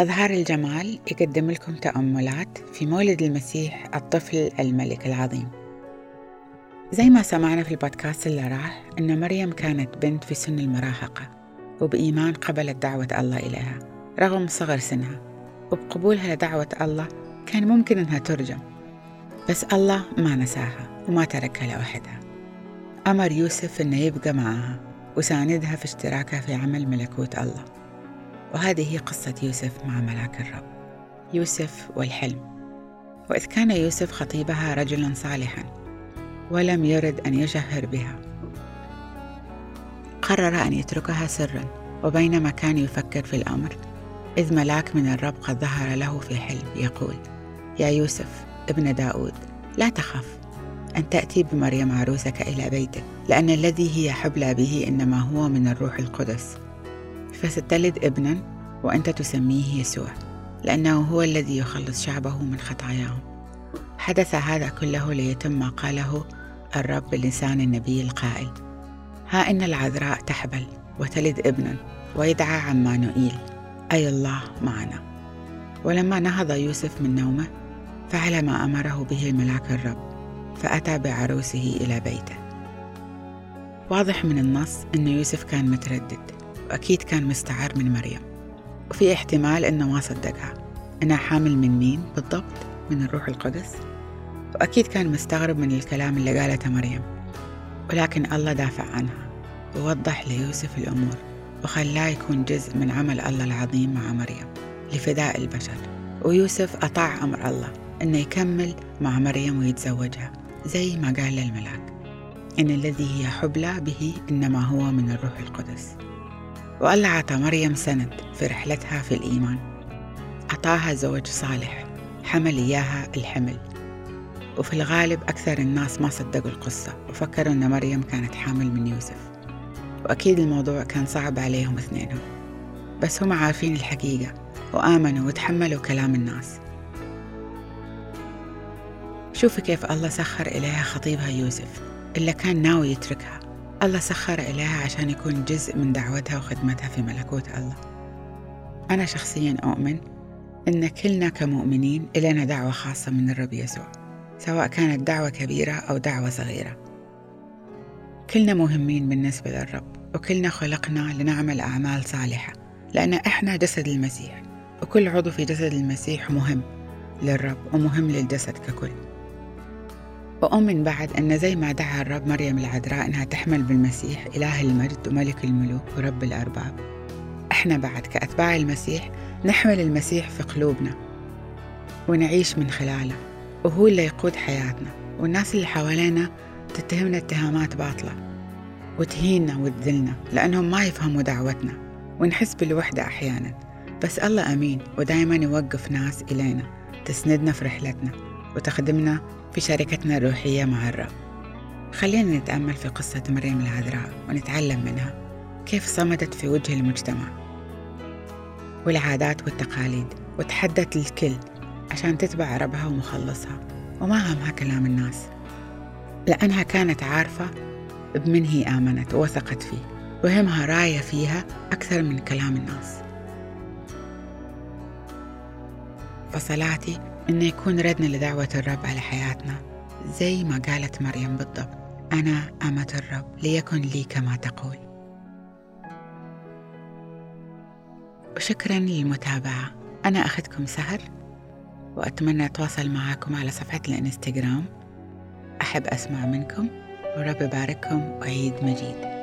أظهار الجمال يقدم لكم تأملات في مولد المسيح الطفل الملك العظيم. زي ما سمعنا في البودكاست اللي راح أن مريم كانت بنت في سن المراهقة وبإيمان قبلت دعوة الله إليها رغم صغر سنها. وبقبولها لدعوة الله كان ممكن أنها ترجم بس الله ما نساها وما تركها لوحدها. أمر يوسف أنه يبقى معها وساندها في اشتراكها في عمل ملكوت الله. وهذه قصة يوسف مع ملاك الرب يوسف والحلم. وإذ كان يوسف خطيبها رجلا صالحا ولم يرد أن يجهر بها. قرر أن يتركها سرا وبينما كان يفكر في الأمر إذ ملاك من الرب قد ظهر له في حلم يقول يا يوسف ابن داود لا تخف أن تأتي بمريم عروسك إلى بيتك لأن الذي هي حبلى به إنما هو من الروح القدس. فستلد ابنا وأنت تسميه يسوع لأنه هو الذي يخلص شعبه من خطاياهم. حدث هذا كله ليتم ما قاله الرب بلسان النبي القائل ها إن العذراء تحبل وتلد ابنا ويدعى عمانوئيل أي الله معنا. ولما نهض يوسف من نومه فعل ما أمره به ملاك الرب فأتى بعروسه إلى بيته. واضح من النص أن يوسف كان متردد. وأكيد كان مستعار من مريم وفي احتمال أنه ما صدقها. أنها حامل من مين بالضبط؟ من الروح القدس؟ وأكيد كان مستغرب من الكلام اللي قالته مريم. ولكن الله دافع عنها ووضح ليوسف الأمور وخلاه يكون جزء من عمل الله العظيم مع مريم لفداء البشر. ويوسف أطاع أمر الله أنه يكمل مع مريم ويتزوجها زي ما قال للملاك. إن الذي هي حبلى به إنما هو من الروح القدس. عطى مريم سند في رحلتها في الإيمان. أعطاها زوج صالح حمل إياها الحمل. وفي الغالب أكثر الناس ما صدقوا القصة وفكروا أن مريم كانت حامل من يوسف. وأكيد الموضوع كان صعب عليهم اثنينهم. بس هم عارفين الحقيقة وآمنوا وتحملوا كلام الناس. شوفي كيف الله سخر إليها خطيبها يوسف إلا كان ناوي يتركها. الله سخر إليها عشان يكون جزء من دعوتها وخدمتها في ملكوت الله. أنا شخصيا أؤمن إن كلنا كمؤمنين إلينا دعوة خاصة من الرب يسوع سواء كانت دعوة كبيرة أو دعوة صغيرة. كلنا مهمين بالنسبة للرب وكلنا خلقنا لنعمل أعمال صالحة لأن إحنا جسد المسيح وكل عضو في جسد المسيح مهم للرب ومهم للجسد ككل. وأؤمن بعد أن زي ما دعا الرب مريم العذراء أنها تحمل بالمسيح إله المجد وملك الملوك ورب الأرباب. إحنا بعد كأتباع المسيح نحمل المسيح في قلوبنا ونعيش من خلاله وهو اللي يقود حياتنا والناس اللي حوالينا تتهمنا اتهامات باطلة وتهيننا وتذلنا لأنهم ما يفهموا دعوتنا ونحس بالوحدة أحيانا. بس الله أمين ودايما يوقف ناس إلينا تسندنا في رحلتنا. وتخدمنا في شركتنا الروحية مع الرب خلينا نتأمل في قصة مريم العذراء ونتعلم منها كيف صمدت في وجه المجتمع والعادات والتقاليد وتحدت الكل عشان تتبع ربها ومخلصها. وما همها كلام الناس لأنها كانت عارفة بمن هي آمنت ووثقت فيه وهمها راية فيها أكثر من كلام الناس. فصلاتي إنه يكون ردنا لدعوة الرب على حياتنا زي ما قالت مريم بالضبط أنا أمة الرب ليكن لي كما تقول. وشكرا للمتابعة. أنا أخذكم سهر وأتمنى أتواصل معاكم على صفحة الإنستغرام. أحب أسمع منكم ورب يبارككم وعيد مجيد.